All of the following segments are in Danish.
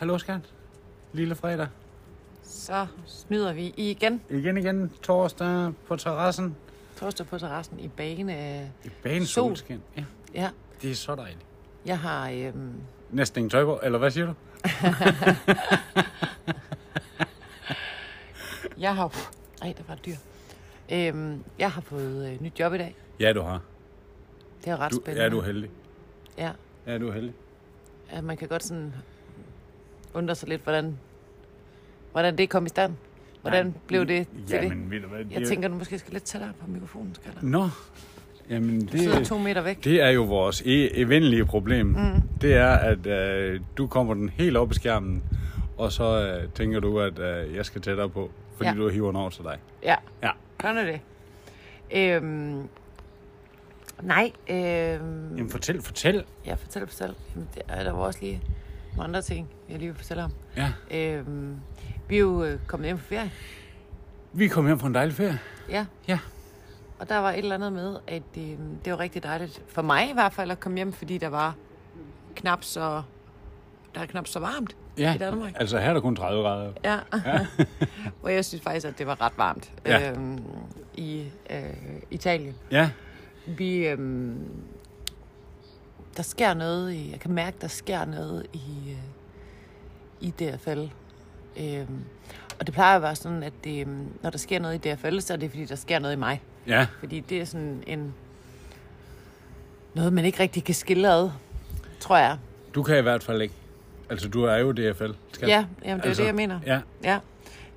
Hallo, skat. Lille fredag. Så snyder vi igen. Igen igen torsdag på terrassen. Torsdag på terrassen i bane. I banen Sol. solskin. Ja, Ja, det er så dejligt. jeg har... Øhm, Næsten ingen tøj på, eller hvad siger du? jeg har... Ej, der var et dyr. Øhm, jeg har fået øh, nyt job i dag. Ja, du har. Det er ret Du, spændende. ja, du er heldig. Ja, Ja, du er heldig. ja, man kan godt sådan undre sig lidt, hvordan, hvordan det kom i stand. Hvordan Nej, blev det til ja, det? ved du hvad? Jeg tænker, du måske skal lidt tættere på mikrofonen, skal der? Nå, jamen Du sidder det, to meter væk. det er jo vores e- evindelige problem. Mm. Det er, at øh, du kommer den helt op i skærmen, og så øh, tænker du, at øh, jeg skal tættere på, fordi Ja. du hiver den over til dig. Ja, Ja. gør nu det. Øhm, nej, øhm, Jamen fortæl, fortæl. Ja, fortæl, fortæl. Jamen, det er der var også lige nogle andre ting, jeg lige vil fortælle om. Ja, Øhm, vi er jo øh, kommet hjem fra ferie. vi kom hjem fra en dejlig ferie. Ja. Ja. Og der var et eller andet med, at øh, det var rigtig dejligt, for mig i hvert fald, at komme hjem, fordi der var knap så, der er knap så varmt Ja, i Danmark. altså her er der kun 30 grader. Ja. Hvor jeg synes faktisk, at det var ret varmt Ja. øhm, i øh, Italien. Ja, Vi, øhm, der sker noget, i, jeg kan mærke, der sker noget i, øh, i DFL. Øhm, og det plejer at være sådan, at det, øhm, når der sker noget i DFL, så er det fordi, der sker noget i mig. ja. Fordi det er sådan en, noget, man ikke rigtig kan skille ad, tror jeg. Du kan i hvert fald ikke. Altså, du er jo DFL. Skal Ja, jamen, det er Altså, det, jeg mener. Ja, Ja.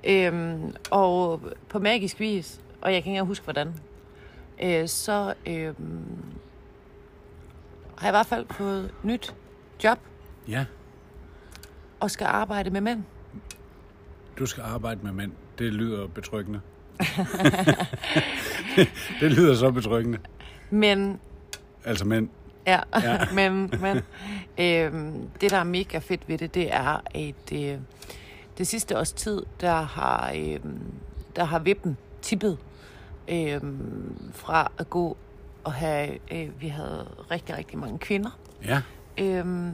Øhm, og på magisk vis, og jeg kan ikke huske, hvordan, øh, så øhm, har jeg i hvert fald fået nyt job ja. og skal arbejde med mænd. Du skal arbejde med mænd. Det lyder betryggende. det lyder så betryggende. Men, Altså mænd. ja, Ja. ja. men, men øhm, det, der er mega fedt ved det, det er, at øh, det sidste års tid, der har, øhm, der har vippen tippet øhm, fra at gå og have, øh, vi havde rigtig, rigtig mange kvinder Ja, øhm,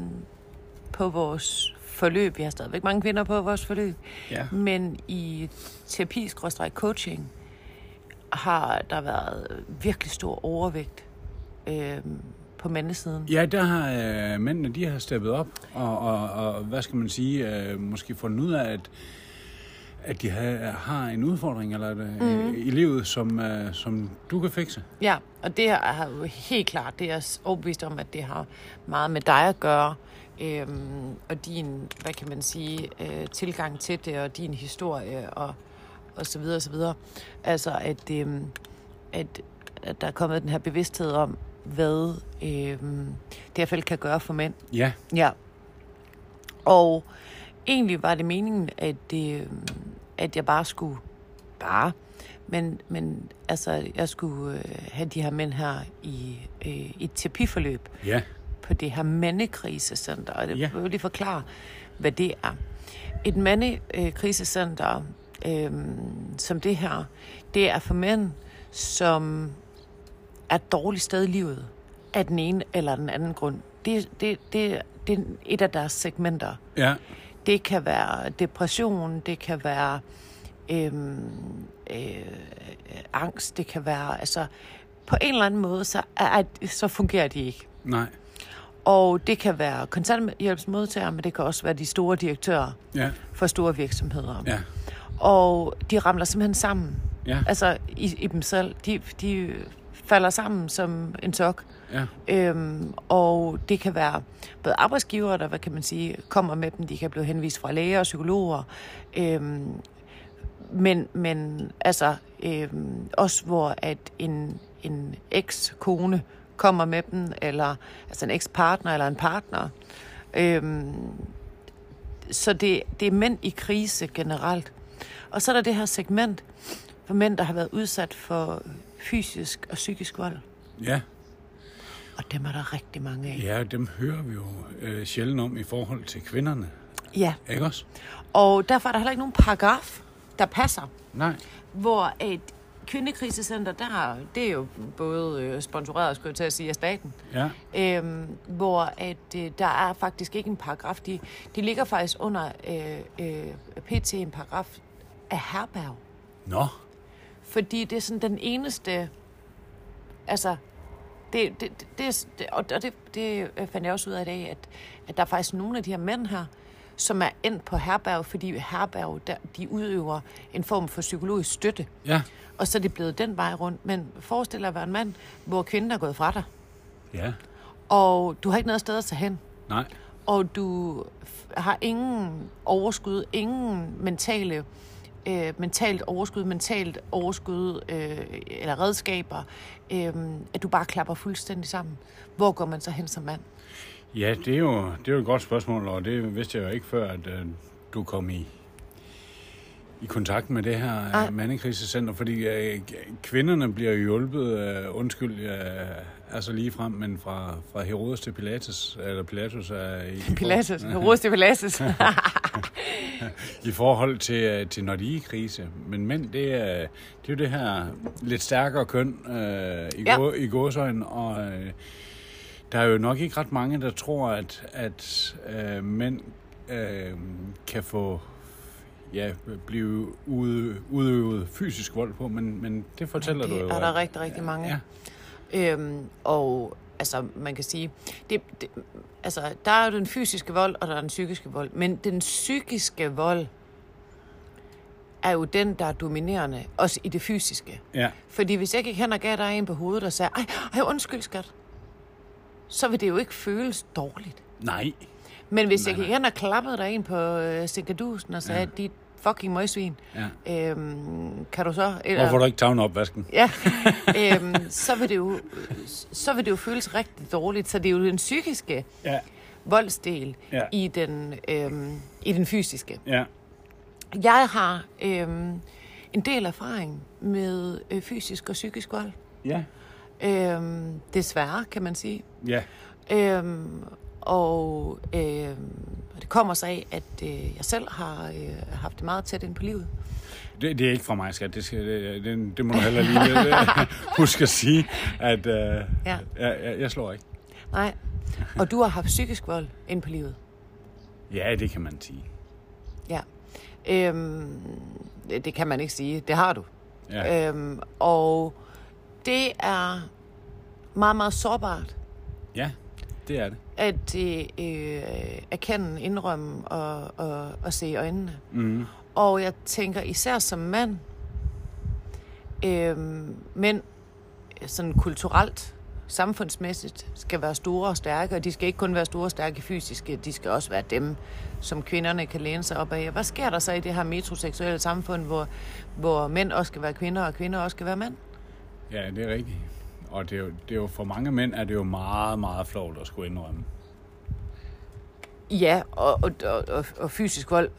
på vores forløb. Vi har stadigvæk mange kvinder på vores forløb. ja. Men i terapi coaching har der været virkelig stor overvægt øhm, på mandesiden. Ja, der har øh, mændene, de har steppet op, og, og, og hvad skal man sige, øh, måske fundet ud af, at, at de har, har en udfordring eller et, mm. i livet, som, øh, som du kan fikse. Ja, og det har jo helt klart, det er overbevist om, at det har meget med dig at gøre. Øhm, og din, hvad kan man sige, øh, tilgang til det, og din historie, og, og så videre, og så videre. Altså, at, øhm, at, at der er kommet den her bevidsthed om, hvad øhm, det i hvert fald kan gøre for mænd. Ja, Ja. Og egentlig var det meningen, at, det, at jeg bare skulle... Bare... Men, men altså, jeg skulle øh, have de her mænd her i, øh, et terapiforløb ja, på det her mandekrisecenter. Og det Ja. vil lige forklare, hvad det er. Et mandekrisecenter, øh, som det her, det er for mænd, som er et dårligt sted i livet af den ene eller den anden grund. Det, det, det, det er et af deres segmenter. ja, Det kan være depression, det kan være øhm, øh, angst, det kan være, altså på en eller anden måde, så, er, så fungerer de ikke. nej, Og det kan være kontanthjælpsmodtagere, men det kan også være de store direktører ja, for store virksomheder. ja, Og de ramler simpelthen sammen. ja, Altså i, i dem selv. De, de falder sammen som en sok. ja, Øhm, og det kan være både arbejdsgivere, der hvad kan man sige, kommer med dem. De kan blive henvist fra læger og psykologer. Øhm, men, men altså øhm, også hvor at en, en eks-kone kommer med dem, eller altså en eks-partner eller en partner. Øhm, så det, det er mænd i krise generelt. Og så er der det her segment for mænd, der har været udsat for fysisk og psykisk vold. ja. Og dem er der rigtig mange af. Ja, dem hører vi jo øh, sjældent om i forhold til kvinderne. Ja. Ikke også? Og derfor er der heller ikke nogen paragraf, der passer, Nej. hvor at kvindekrisecenter, der, det er jo både øh, sponsoreret, skulle jeg til at sige, af staten. Ja. Øhm, hvor at, øh, der er faktisk ikke en paragraf. De, de ligger faktisk under øh, øh, PT en paragraf af herberg. Nå. Fordi det er sådan den eneste... Altså, det, det, det, det, og det, det fandt jeg også ud af i dag, at, at der er faktisk nogle af de her mænd her, som er endt på herberg, fordi herberg, der, de udøver en form for psykologisk støtte. Ja. Og så er det blevet den vej rundt. Men forestil dig at være en mand, hvor kvinden er gået fra dig, Ja. og du har ikke noget sted at tage hen, Nej. og du har ingen overskud, ingen mentale øh, mentalt overskud, mentalt overskud øh, eller redskaber, øh, at du bare klapper fuldstændig sammen. Hvor går man så hen som mand? Ja, det er, jo, det er jo et godt spørgsmål, og det vidste jeg jo ikke før, at øh, du kom i, i kontakt med det her Nej. øh, mandekrisecenter, fordi øh, kvinderne bliver hjulpet, øh, undskyld, øh, altså lige frem, men fra, fra Herodes til Pilatus, eller Pilatus er i, Pilates. Herodes til Pilates. i forhold til, øh, til når de er i krise. Men mænd, det er, det er jo det her lidt stærkere køn øh, i, Ja. i gåsøjne, og øh, der er jo nok ikke ret mange, der tror, at, at øh, mænd øh, kan få ja, blive ude, udøvet fysisk vold på, men, men det fortæller det du jo. er at- der rigtig, rigtig mange. Ja. Øhm, og altså, man kan sige, det, det, altså, der er jo den fysiske vold, og der er den psykiske vold. Men den psykiske vold er jo den, der er dominerende, også i det fysiske. Ja, Fordi hvis jeg gik hen og gav dig en på hovedet og sagde, ej, ej undskyld skat, så vil det jo ikke føles dårligt. nej. Men hvis Nej, jeg gik hen og klappede dig en på øh, Sinkadusen og sagde, ja. dit fucking møgsvin, Ja. øhm, kan du så... Eller, Hvorfor du ikke en opvasken? Ja, øhm, så, vil det jo, så vil det jo føles rigtig dårligt. Så det er jo den psykiske Ja, voldsdel Ja. i, den, øhm, i den fysiske. ja, Jeg har øhm, en del erfaring med øh, fysisk og psykisk vold. ja, Øhm, desværre, kan man sige. ja. Øhm, og øhm, det kommer sig af, at øh, jeg selv har øh, haft det meget tæt ind på livet. Det, det er ikke fra mig, skat. Det, skal, det, det, det må du heller lige øh, huske at sige, at øh, Ja. jeg, jeg, jeg slår ikke. Nej. Og du har haft psykisk vold ind på livet. Ja, det kan man sige. Ja. Øhm, det det kan man ikke sige. Det har du. Ja. Øhm, og det er meget, meget sårbart ja, det er det. at øh, erkende, indrømme og, og, og se i øjnene. Mm. Og jeg tænker især som mand, øh, mænd sådan kulturelt, samfundsmæssigt, skal være store og stærke, og de skal ikke kun være store og stærke fysiske, de skal også være dem, som kvinderne kan læne sig op af. Hvad sker der så i det her metroseksuelle samfund, hvor, hvor mænd også skal være kvinder, og kvinder også skal være mænd? Ja, det er rigtigt. Og det er, jo, det er jo for mange mænd er det jo meget, meget flot at skulle indrømme. Ja, og, og, og, og, fysisk vold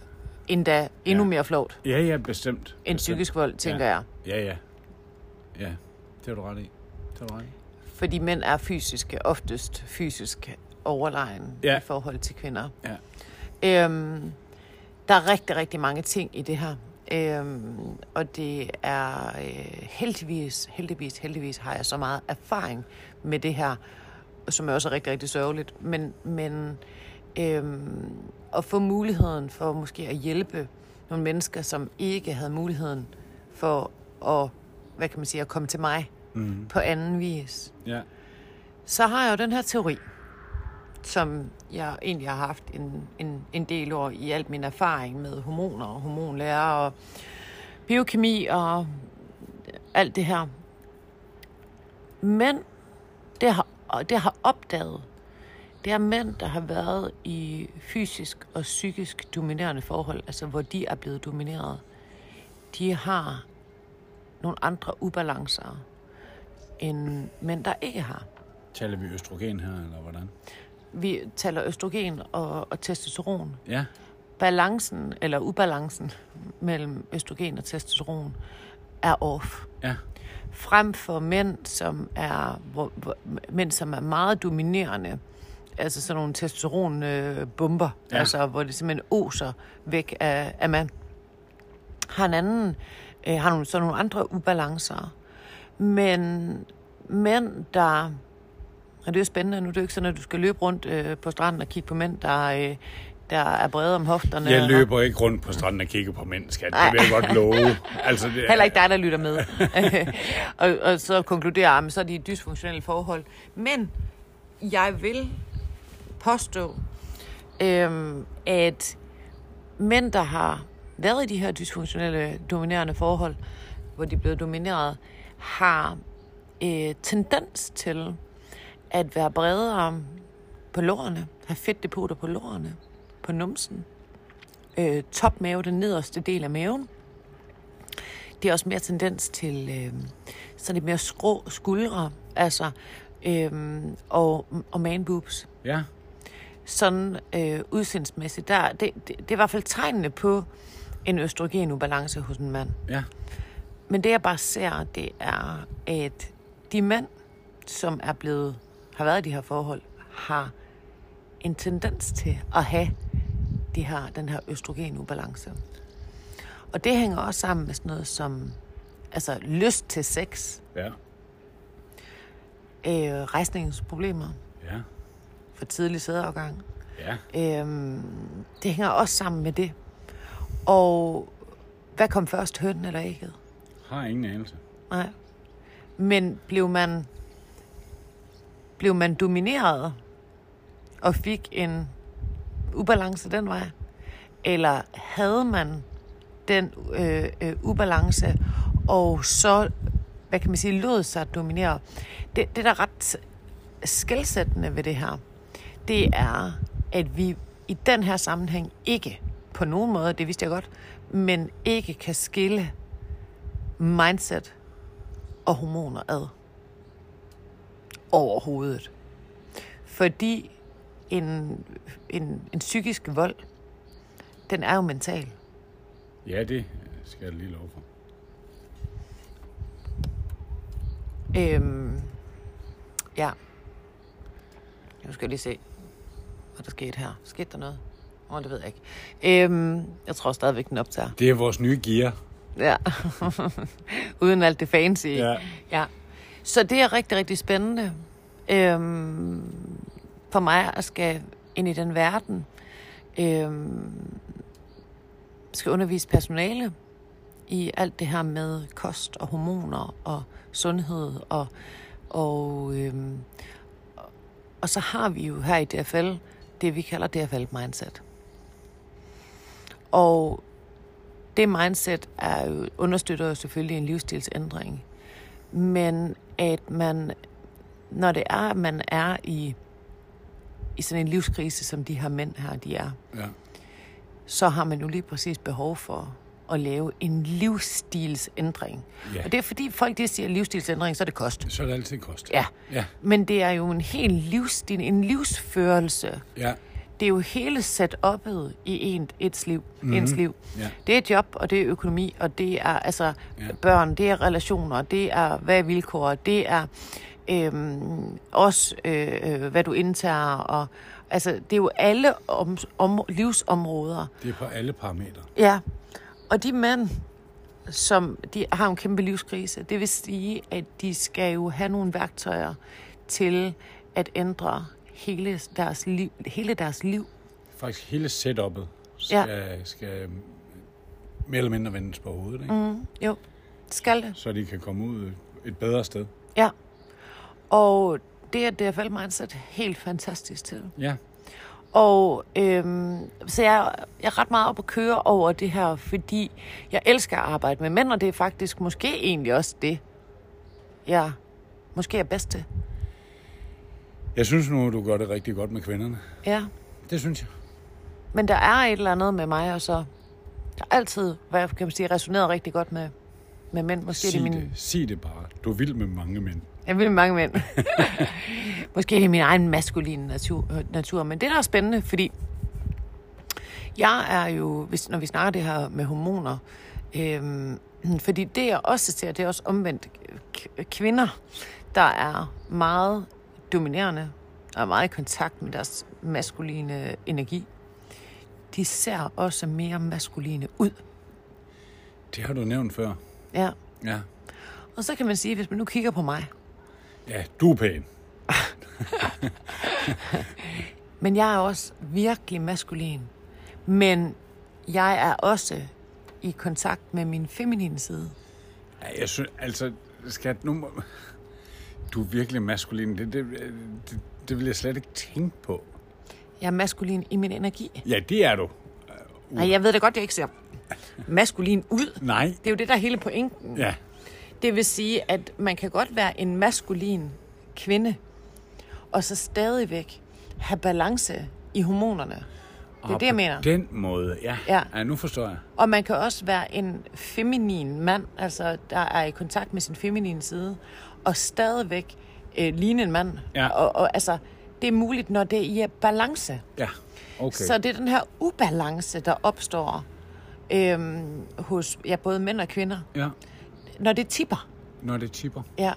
endda endnu Ja. mere flot Ja, ja, bestemt. end Bestemt. psykisk vold, tænker ja. jeg. Ja, ja. Ja, det har du ret i. Det har du ret i. Fordi mænd er fysiske, oftest fysisk overlegen Ja. i forhold til kvinder. Ja. Øhm, der er rigtig, rigtig mange ting i det her. Øhm, og det er øh, heldigvis, heldigvis, heldigvis har jeg så meget erfaring med det her, som er også rigtig, rigtig sørgeligt. Men, men øhm, at få muligheden for måske at hjælpe nogle mennesker, som ikke havde muligheden for at, hvad kan man sige, at komme til mig Mm. på anden vis Ja. så har jeg jo den her teori, som jeg egentlig har haft en, en, en del år i alt min erfaring med hormoner og hormonlærer og biokemi og alt det her. Men det har, og det har opdaget, det er mænd, der har været i fysisk og psykisk dominerende forhold, altså hvor de er blevet domineret. De har nogle andre ubalancer, end mænd, der ikke har. Taler vi østrogen her, eller hvordan? Vi taler østrogen og, og testosteron. Ja. Balancen, eller ubalancen mellem østrogen og testosteron, er off. Ja. Frem for mænd, som er, hvor, hvor, mænd, som er meget dominerende, altså sådan nogle testosteronbomber, Ja. ja. altså hvor det simpelthen oser væk af, af mand, har en anden øh, har nogle, så nogle andre ubalancer. Men mænd, der... Og det er jo spændende, nu er det jo ikke sådan, at du skal løbe rundt øh, på stranden og kigge på mænd, der, øh, der er brede om hofterne. Jeg og- løber ikke rundt på stranden og kigger på mænd, skat. Det vil jeg godt love. Altså, det, Heller ikke dig, der lytter med. og, og så konkluderer jeg, så er de dysfunktionelle forhold. Men jeg vil påstå, øhm, at mænd, der har været i de her dysfunktionelle, dominerende forhold, hvor de er blevet domineret, har øh, tendens til at være bredere på lårene, have fedtdepoter på lårene, på numsen, øh, topmave, den nederste del af maven, det er også mere tendens til øh, sådan lidt mere skrå skuldre, altså, øh, og, og man boobs. Ja, Sådan øh, udseendsmæssigt, der, det, det, det er i hvert fald tegnene på en østrogenubalance hos en mand. ja. Men det jeg bare ser, det er, at de mænd, som er blevet, har været i de her forhold, har en tendens til at have de her, den her østrogenubalance. Og det hænger også sammen med sådan noget som altså lyst til sex, Ja, øh, rejsningsproblemer, ja, for tidlig sædeafgang. ja. Øhm, det hænger også sammen med det. Og hvad kom først, hønnen eller ægget? Har ingen anelse. Nej. Men blev man, blev man domineret og fik en ubalance den vej? Eller havde man den øh, øh, ubalance, og så, hvad kan man sige, lod sig dominere? Det, det der er ret skældsættende ved det her, det er, at vi i den her sammenhæng ikke på nogen måde, det vidste jeg godt, men ikke kan skille mindset og hormoner ad. Overhovedet. Fordi en, en, en psykisk vold, den er jo mental. Ja, det skal jeg lige love for. Øhm, ja. Nu skal jeg lige se, hvad der skete her. Skete der noget? Åh, oh, det ved jeg ikke. Øhm, jeg tror stadigvæk, den optager. Det er vores nye gear. Ja. Uden alt det fancy. Ja. ja. Så det er rigtig, rigtig spændende øhm, for mig at skal ind i den verden. Øhm, skal undervise personale i alt det her med kost og hormoner og sundhed og og øhm, og så har vi jo her i DFL det vi kalder DFL mindset. Og det mindset er jo, understøtter jo selvfølgelig en livsstilsændring. Men at man, når det er, at man er i, i sådan en livskrise, som de her mænd her, de er, ja. så har man jo lige præcis behov for at lave en livsstilsændring. Ja. Og det er fordi folk de siger livsstilsændring, så er det kost. Så er det altid kost. Ja, Ja, men det er jo en helt livsstil, en livsførelse. ja, Det er jo hele setup'et i en, et liv, mm-hmm. ens liv. ja. Det er job, og det er økonomi, og det er altså Ja. ja. børn, det er relationer, det er hvad er vilkår, det er øhm, også øh, øh, hvad du indtager, og altså det er jo alle om, om, livsområder. Det er på alle parametre. Ja, og de mænd, som de har en kæmpe livskrise, det vil sige, at de skal jo have nogle værktøjer til at ændre hele deres liv, hele deres liv. Faktisk hele setup'et skal, ja. skal mere eller mindre vendes på hovedet, ikke? Mm. Jo, det skal det. så de kan komme ud et bedre sted. Ja. Og det er DFL Mindset helt fantastisk til. Ja, Og øhm, så jeg, jeg er ret meget op at køre over det her, fordi jeg elsker at arbejde med mænd, og det er faktisk måske egentlig også det, jeg måske er bedst til. Jeg synes nu, du gør det rigtig godt med kvinderne. Ja. Det synes jeg. Men der er et eller andet med mig, og så jeg har altid, hvad kan man sige, resoneret rigtig godt med, med mænd. Måske er Sig det det, min, Sig det bare. Du er vild med mange mænd. Jeg vil med mange mænd. Måske er det min egen maskuline natur, natur. Men det, der er spændende, fordi jeg er jo, hvis, når vi snakker det her med hormoner, øhm, fordi det jeg også ser, det er også omvendt kvinder, der er meget dominerende og er meget i kontakt med deres maskuline energi. De ser også mere maskuline ud. Det har du nævnt før. Ja. Ja. Og så kan man sige, hvis man nu kigger på mig, Ja, du er pæn. men jeg er også virkelig maskulin. Men jeg er også i kontakt med min feminine side. Ja, jeg synes, altså, skat, nu må... Du er virkelig maskulin. Det, det, det, det vil jeg slet ikke tænke på. Jeg er maskulin i min energi. Ja, det er du. Nej, jeg ved da godt, jeg ikke ser maskulin ud. Nej. Det er jo det, der er hele pointen. Ja. Det vil sige, at man kan godt være en maskulin kvinde, og så stadigvæk have balance i hormonerne. Det er Og det, jeg mener. den måde, ja. Ja. ja. nu forstår jeg. Og man kan også være en feminin mand, altså der er i kontakt med sin feminine side, og stadigvæk øh, ligne en mand. Ja. Og, og altså, det er muligt, når det er i balance. Ja, okay. Så det er den her ubalance, der opstår øhm, hos ja, både mænd og kvinder, Ja, når det tipper. når det tipper. Ja.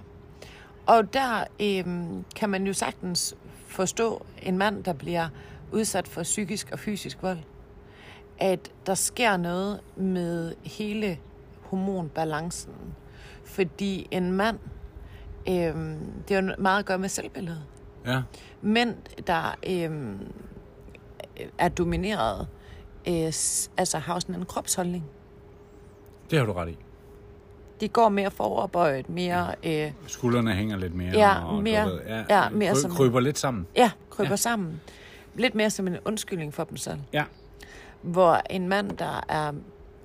Og der øhm, kan man jo sagtens forstå en mand, der bliver udsat for psykisk og fysisk vold. At der sker noget med hele hormonbalancen. Fordi en mand, øhm, det jo meget at gøre med selvbilledet. Ja, Mænd, der øhm, er domineret, øh, altså har sådan en kropsholdning. det har du ret i. De går mere foroverbøjet, mere... Øh, Skuldrene hænger lidt mere. Ja, og, mere- ved, ja, mere kry- som- Kryber lidt sammen. Ja, kryber Ja. ja. sammen. Lidt mere som en undskyldning for dem selv. Ja. Hvor en mand, der er,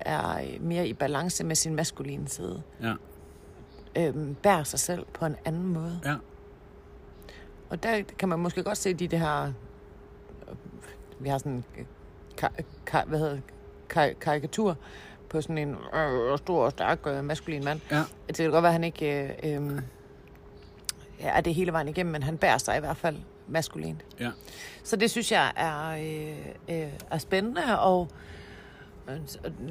er mere i balance med sin maskuline side, Ja, øhm, bærer sig selv på en anden måde. ja. Og der kan man måske godt se de det her... Vi har sådan en ka- ka- hvad hedder det? Ka- karikatur på sådan en øh, stor og stærk øh, maskulin mand. Ja. Det kan godt være, at han ikke øh, øh, er det hele vejen igennem, men han bærer sig i hvert fald maskulint. Ja. Så det synes jeg er, øh, øh, er spændende, og øh,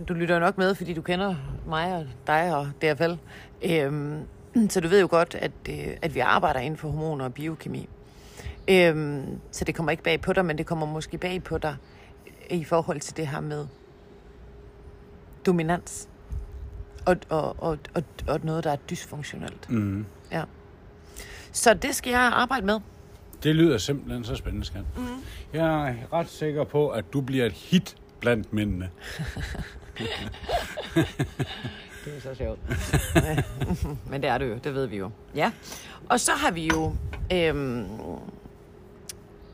du lytter nok med, fordi du kender mig og dig og DFL. Øhm, så du ved jo godt, at, øh, at vi arbejder inden for hormoner og biokemi. Øhm, så det kommer ikke bag på dig, men det kommer måske bag på dig i forhold til det her med dominans. Og, og, og, og, og noget, der er dysfunktionelt. Mm. Ja. Så det skal jeg arbejde med. Det lyder simpelthen så spændende, skat. Mm. Jeg er ret sikker på, at du bliver et hit blandt mændene. Det er så sjovt. Men det er det jo, det ved vi jo. Ja. Og så har vi jo... Øhm,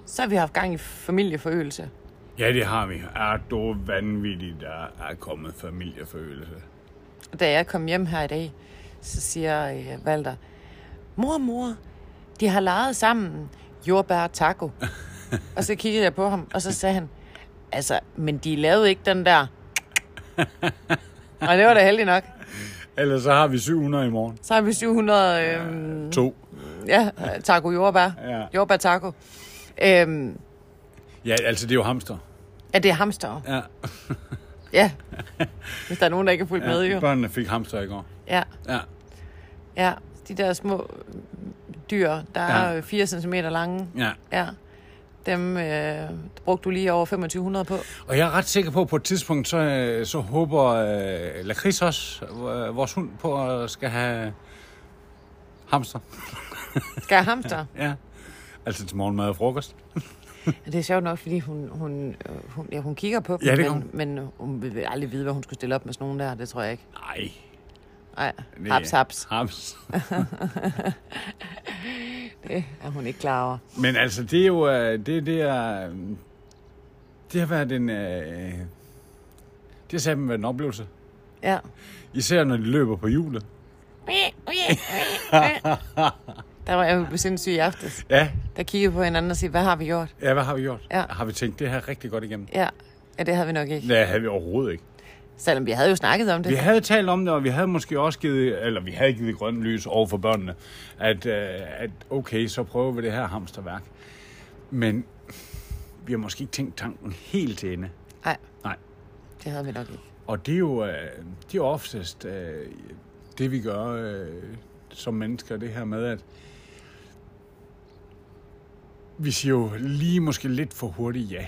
så har vi haft gang i familieforøgelse. Ja, det har vi. Er du vanvittigt, der er kommet familieforøgelse? Da jeg kom hjem her i dag, så siger øh, Walter, mor, mor, de har leget sammen jordbær og taco. og så kiggede jeg på ham, og så sagde han, altså, men de lavede ikke den der. og det var da heldigt nok. Ellers så har vi 700 i morgen. Så har vi 700 øhm, To. ja, taco jordbær. Ja. Jordbær taco. Øhm, Ja, altså det er jo hamster. ja, det er hamster. Ja. Ja. Hvis der er nogen, der ikke er fulgt med, ja jo. børnene fik hamster i går. Ja, Ja. ja. De der små dyr, der Ja. er 4 cm lange. ja. Ja. Dem øh, brugte du lige over 2500 på. Og jeg er ret sikker på, at på et tidspunkt, så, øh, så håber øh, Lakris også, øh, vores hund, på at skal have hamster. Skal have hamster? Ja. Altså til morgenmad og frokost. Ja, det er sjovt nok, fordi hun, hun, øh, hun, ja, hun kigger på dem, Ja, det men, men hun vil aldrig vide, hvad hun skulle stille op med sådan nogen der. Det tror jeg ikke. Nej. Nej, haps, haps. Haps. Det er hun ikke klar over. Men altså, det er jo... øh, Det, det er... Det har været en... øh, Det har simpelthen været en oplevelse. Ja. Især når de løber på hjulet. Der var jeg jo sindssyg i aftes. Ja. Der kiggede på hinanden og siger, hvad har vi gjort? Ja, hvad har vi gjort? Ja. Har vi tænkt det her rigtig godt igennem? Ja, ja det havde vi nok ikke. Det havde vi overhovedet ikke. Selvom vi havde jo snakket om det. Vi havde talt om det, og vi havde måske også givet, eller vi havde givet grønt lys over for børnene, at, øh, at okay, så prøver vi det her hamsterværk. Men vi har måske ikke tænkt tanken helt til ende. Nej, Nej. det havde vi nok ikke. Og det er jo, øh, det er jo oftest øh, det, vi gør som mennesker, det her med, at vi siger jo lige måske lidt for hurtigt ja.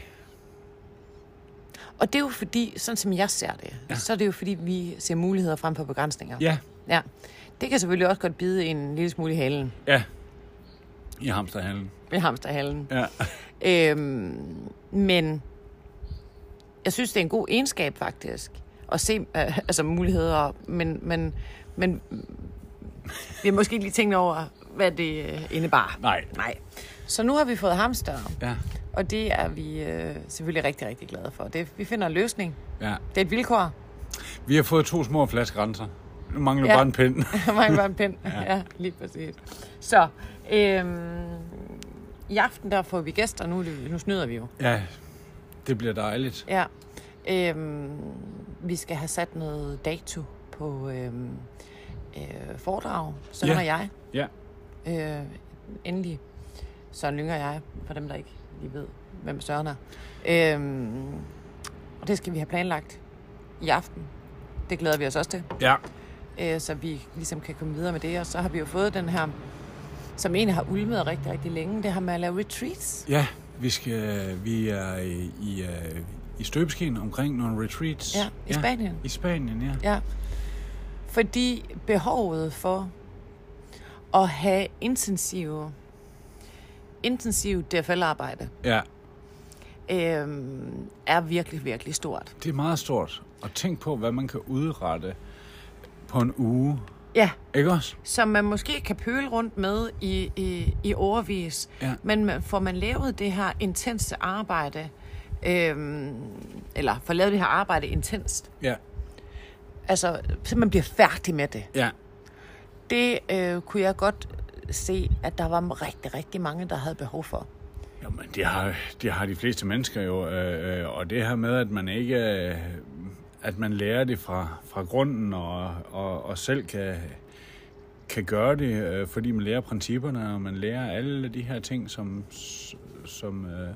Og det er jo fordi, sådan som jeg ser det, ja. så er det jo fordi, vi ser muligheder frem for begrænsninger. Ja, ja. Det kan selvfølgelig også godt bide en lille smule i halen. ja. I hamsterhallen. I hamsterhalen. Ja. Øhm, men jeg synes, det er en god egenskab faktisk at se øh, altså muligheder, men, men, men vi har måske ikke lige tænkt over, hvad det øh, indebar. Nej. Nej. Så nu har vi fået hamster, Ja. og det er vi øh, selvfølgelig rigtig, rigtig glade for. Det, vi finder en løsning. ja. Det er et vilkår. Vi har fået to små flaskegrænser. Nu mangler Ja. bare en pind. Mangler bare en pind. ja. ja, lige præcis. Så, øhm, i aften der får vi gæster, nu, nu snyder vi jo. ja, det bliver dejligt. Ja. Øhm, vi skal have sat noget dato på øhm, øh, foredrag, Søren Ja. og jeg. Ja. Øh, endelig. Søren Lynger og jeg, for dem, der ikke lige ved, hvem Søren er. Øhm, og det skal vi have planlagt i aften. Det glæder vi os også til. Ja. øh, så vi ligesom kan komme videre med det. Og så har vi jo fået den her, som egentlig har ulmet rigtig, rigtig længe, det her med at lave retreats. Ja, vi, skal, vi er i, i, øh, i støbeskeen omkring nogle retreats. Ja, i Spanien. I Spanien, ja. Ja. Fordi behovet for at have intensiv, intensiv DFL-arbejde Ja, øhm, er virkelig, virkelig stort. det er meget stort. Og tænk på, hvad man kan udrette på en uge. Ja, Ikke også? som man måske kan pøle rundt med i, i, i overvis. Ja. Men får man lavet det her intense arbejde, øhm, eller får lavet det her arbejde intenst, Ja. altså så man bliver færdig med det. Ja. Det øh, kunne jeg godt se, at der var rigtig, rigtig mange, der havde behov for. Jamen, det har, det har de fleste mennesker jo. Øh, øh, og det her med, at man ikke... Øh, at man lærer det fra, fra grunden, og, og, og selv kan, kan gøre det, øh, fordi man lærer principperne, og man lærer alle de her ting, som, som, øh,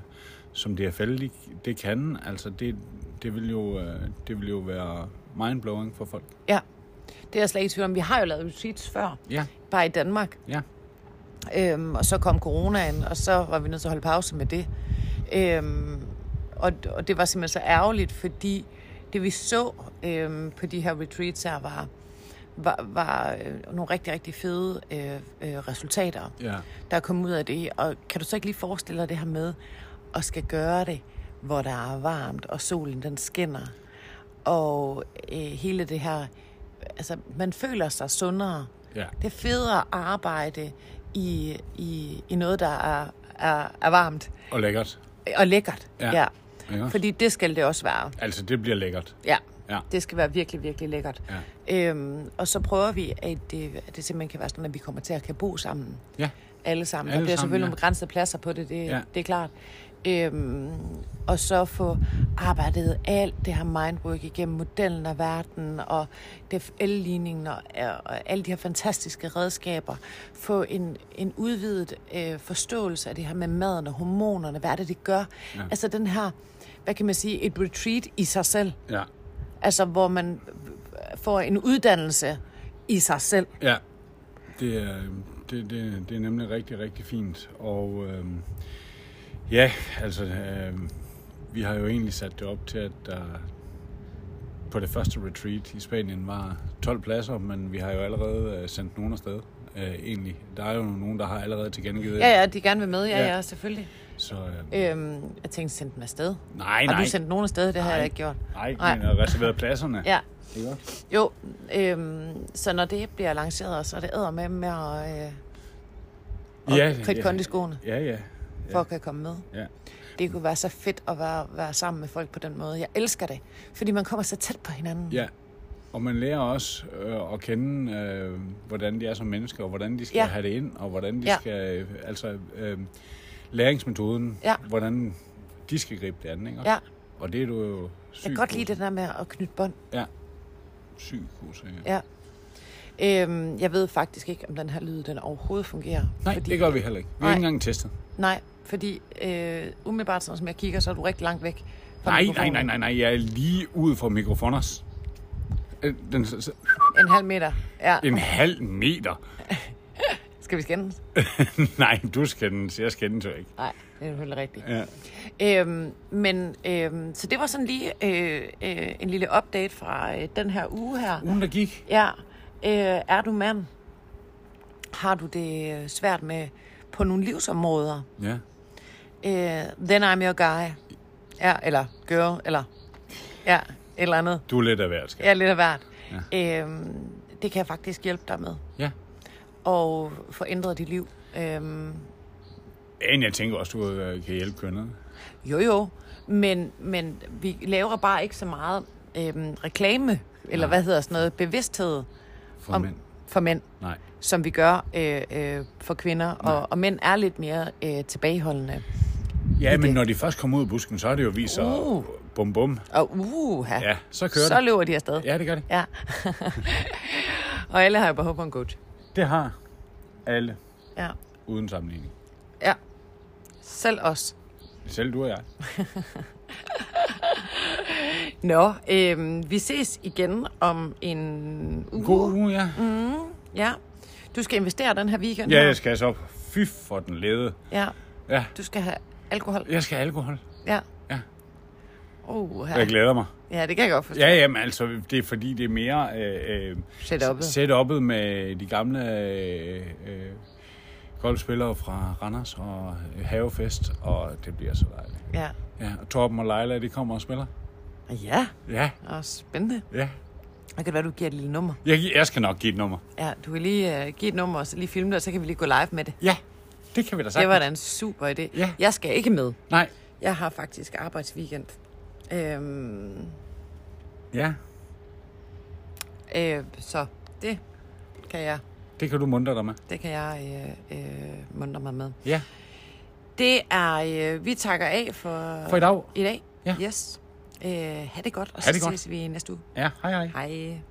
som DFL det, det kan. Altså, det, det, vil jo, øh, det vil jo være mindblowing for folk. Ja, det er jeg slet ikke tvivl om. Vi har jo lavet retreats før, Ja, bare i Danmark. ja, Øhm, og så kom coronaen, og så var vi nødt til at holde pause med det. Øhm, og, og det var simpelthen så ærgerligt, fordi det vi så øhm, på de her retreats her var, var, var øh, nogle rigtig, rigtig fede øh, øh, resultater, ja. der kom ud af det. Og kan du så ikke lige forestille dig det her med at skal gøre det, hvor der er varmt, og solen den skinner, og øh, hele det her, altså man føler sig sundere, ja. det er federe at arbejde i, i, i noget, der er, er, er varmt Og lækkert. og lækkert. Ja. ja. Fordi det skal det også være. Altså, det bliver lækkert. Ja. Ja. Det skal være virkelig, virkelig lækkert. Ja. Øhm, og så prøver vi, at det, at det simpelthen kan være sådan, at vi kommer til at kan bo sammen. Ja. Alle sammen. Alle der bliver sammen, selvfølgelig ja. nogle begrænsede pladser på det, det, Ja. det er klart. Øhm, og så få arbejdet alt det her mindwork igennem modellen af verden og DFL-ligningen og, og alle de her fantastiske redskaber. Få en, en udvidet øh, forståelse af det her med maden og hormonerne. Hvad er det, det gør? Ja. Altså den her, hvad kan man sige, et retreat i sig selv. Ja. Altså hvor man får en uddannelse i sig selv. Ja, det er, det, det, det er nemlig rigtig, rigtig fint. Og øhm, ja, altså, øhm, vi har jo egentlig sat det op til, at der på det første retreat i Spanien var 12 pladser, men vi har jo allerede øh, sendt nogen afsted. Øh, egentlig. Der er jo nogen, der har allerede tilkendegivet. Ja, ja, de gerne vil med. Ja, Ja. ja, ja selvfølgelig. Så øh, Øhm, jeg tænkte, send dem afsted. nej, Har nej. du sendt nogen afsted? Det har Nej. jeg ikke gjort. Nej, Nej. men har reserveret pladserne. Ja, Ikke jo. Øhm, så når det bliver lanceret, så er det æder med med at, øh, at Ja, kridte ja. kondiskoene, Ja, ja. for at kan komme med. Ja. Det kunne være så fedt at være, være sammen med folk på den måde. Jeg elsker det, fordi man kommer så tæt på hinanden. Ja, og man lærer også øh, at kende, øh, hvordan de er som mennesker, og hvordan de skal Ja. have det ind, og hvordan de Ja. skal, øh, altså øh, læringsmetoden, Ja. hvordan de skal gribe det an, ikke? Ja. Og det er du jo Jeg sygt kan godt god lide det der med at knytte bånd. Ja, sygt god. Ja. Ja. Øhm, jeg ved faktisk ikke, om den her lyd den overhovedet fungerer. Nej, det gør vi heller ikke. Vi har ikke engang testet. Nej, fordi øh, umiddelbart, som jeg kigger, så er du rigtig langt væk fra Nej, nej, nej, nej, nej, jeg er lige ude for mikrofoners. Øh, Den, s- s- En halv meter. Ja. en halv meter. Skal Skal vi skændes? Nej, du skændes. Jeg skændes jo ikke. Nej, det er selvfølgelig rigtigt. Ja. Øhm, men øhm, så det var sådan lige øh, øh, en lille update fra øh, den her uge her. Ugen, der gik. Ja, øh, er du mand? Har du det øh, svært med på nogle livsområder? Ja. Øh, then I'm your guy. Ja, eller girl, eller ja, et eller andet. Du er lidt af hvert, skal. Ja, lidt af hvert. Ja. Øhm, det kan jeg faktisk hjælpe dig med. Ja. Og få ændret dit liv. Øhm, Men jeg tænker også, du øh, kan hjælpe kønnet. jo, jo. Men, men vi laver bare ikke så meget øhm, reklame, eller Nej. hvad hedder sådan noget, bevidsthed For om, mænd. for mænd, Nej. som vi gør øh, øh, for kvinder. Og, og mænd er lidt mere øh, tilbageholdende. Ja, men det. når de først kommer ud af busken, så er det jo vist sig Uh. bum bum. Og uh, Ja, så kører så det. løber de afsted. Ja, det gør det. Ja. og alle har jo behov for en coach. Det har alle, Ja. uden sammenligning. ja. Selv os. Selv du og jeg. Nå, øhm, vi ses igen om en uge. God uge, ja. Ja. Du skal investere den her weekend. Ja, jeg skal så. Fy for den lede. ja. Ja, Du skal have alkohol. jeg skal have alkohol. Ja. Ja. Oh, Jeg her. glæder mig. Ja, det kan jeg godt forstå. Ja, jamen altså, det er fordi, det er mere øh, øh, Setup'et. setup'et med de gamle øh, øh, golfspillere fra Randers og øh, Havefest, og det bliver så dejligt. Ja. Ja, og Torben og Leila, de kommer og spiller. Ja, Ja, og spændende. ja. Det kan være, du giver et lille nummer. Jeg, jeg skal nok give et nummer. Ja, du kan lige uh, give et nummer, og så lige filme det, og så kan vi lige gå live med det. Ja, det kan vi da Det sagtens. var da en super idé. Ja. Jeg skal ikke med. Nej, Jeg har faktisk arbejdsweekend. Øhm, ja, øh, så det kan jeg, det kan du muntre dig med. det kan jeg øh, øh, muntre mig med. Ja, Det er, øh, vi takker af for, for i dag. i dag. Ja. Yes. Øh, ha' det godt, og så ses vi næste uge. Ja, hej hej. Hej.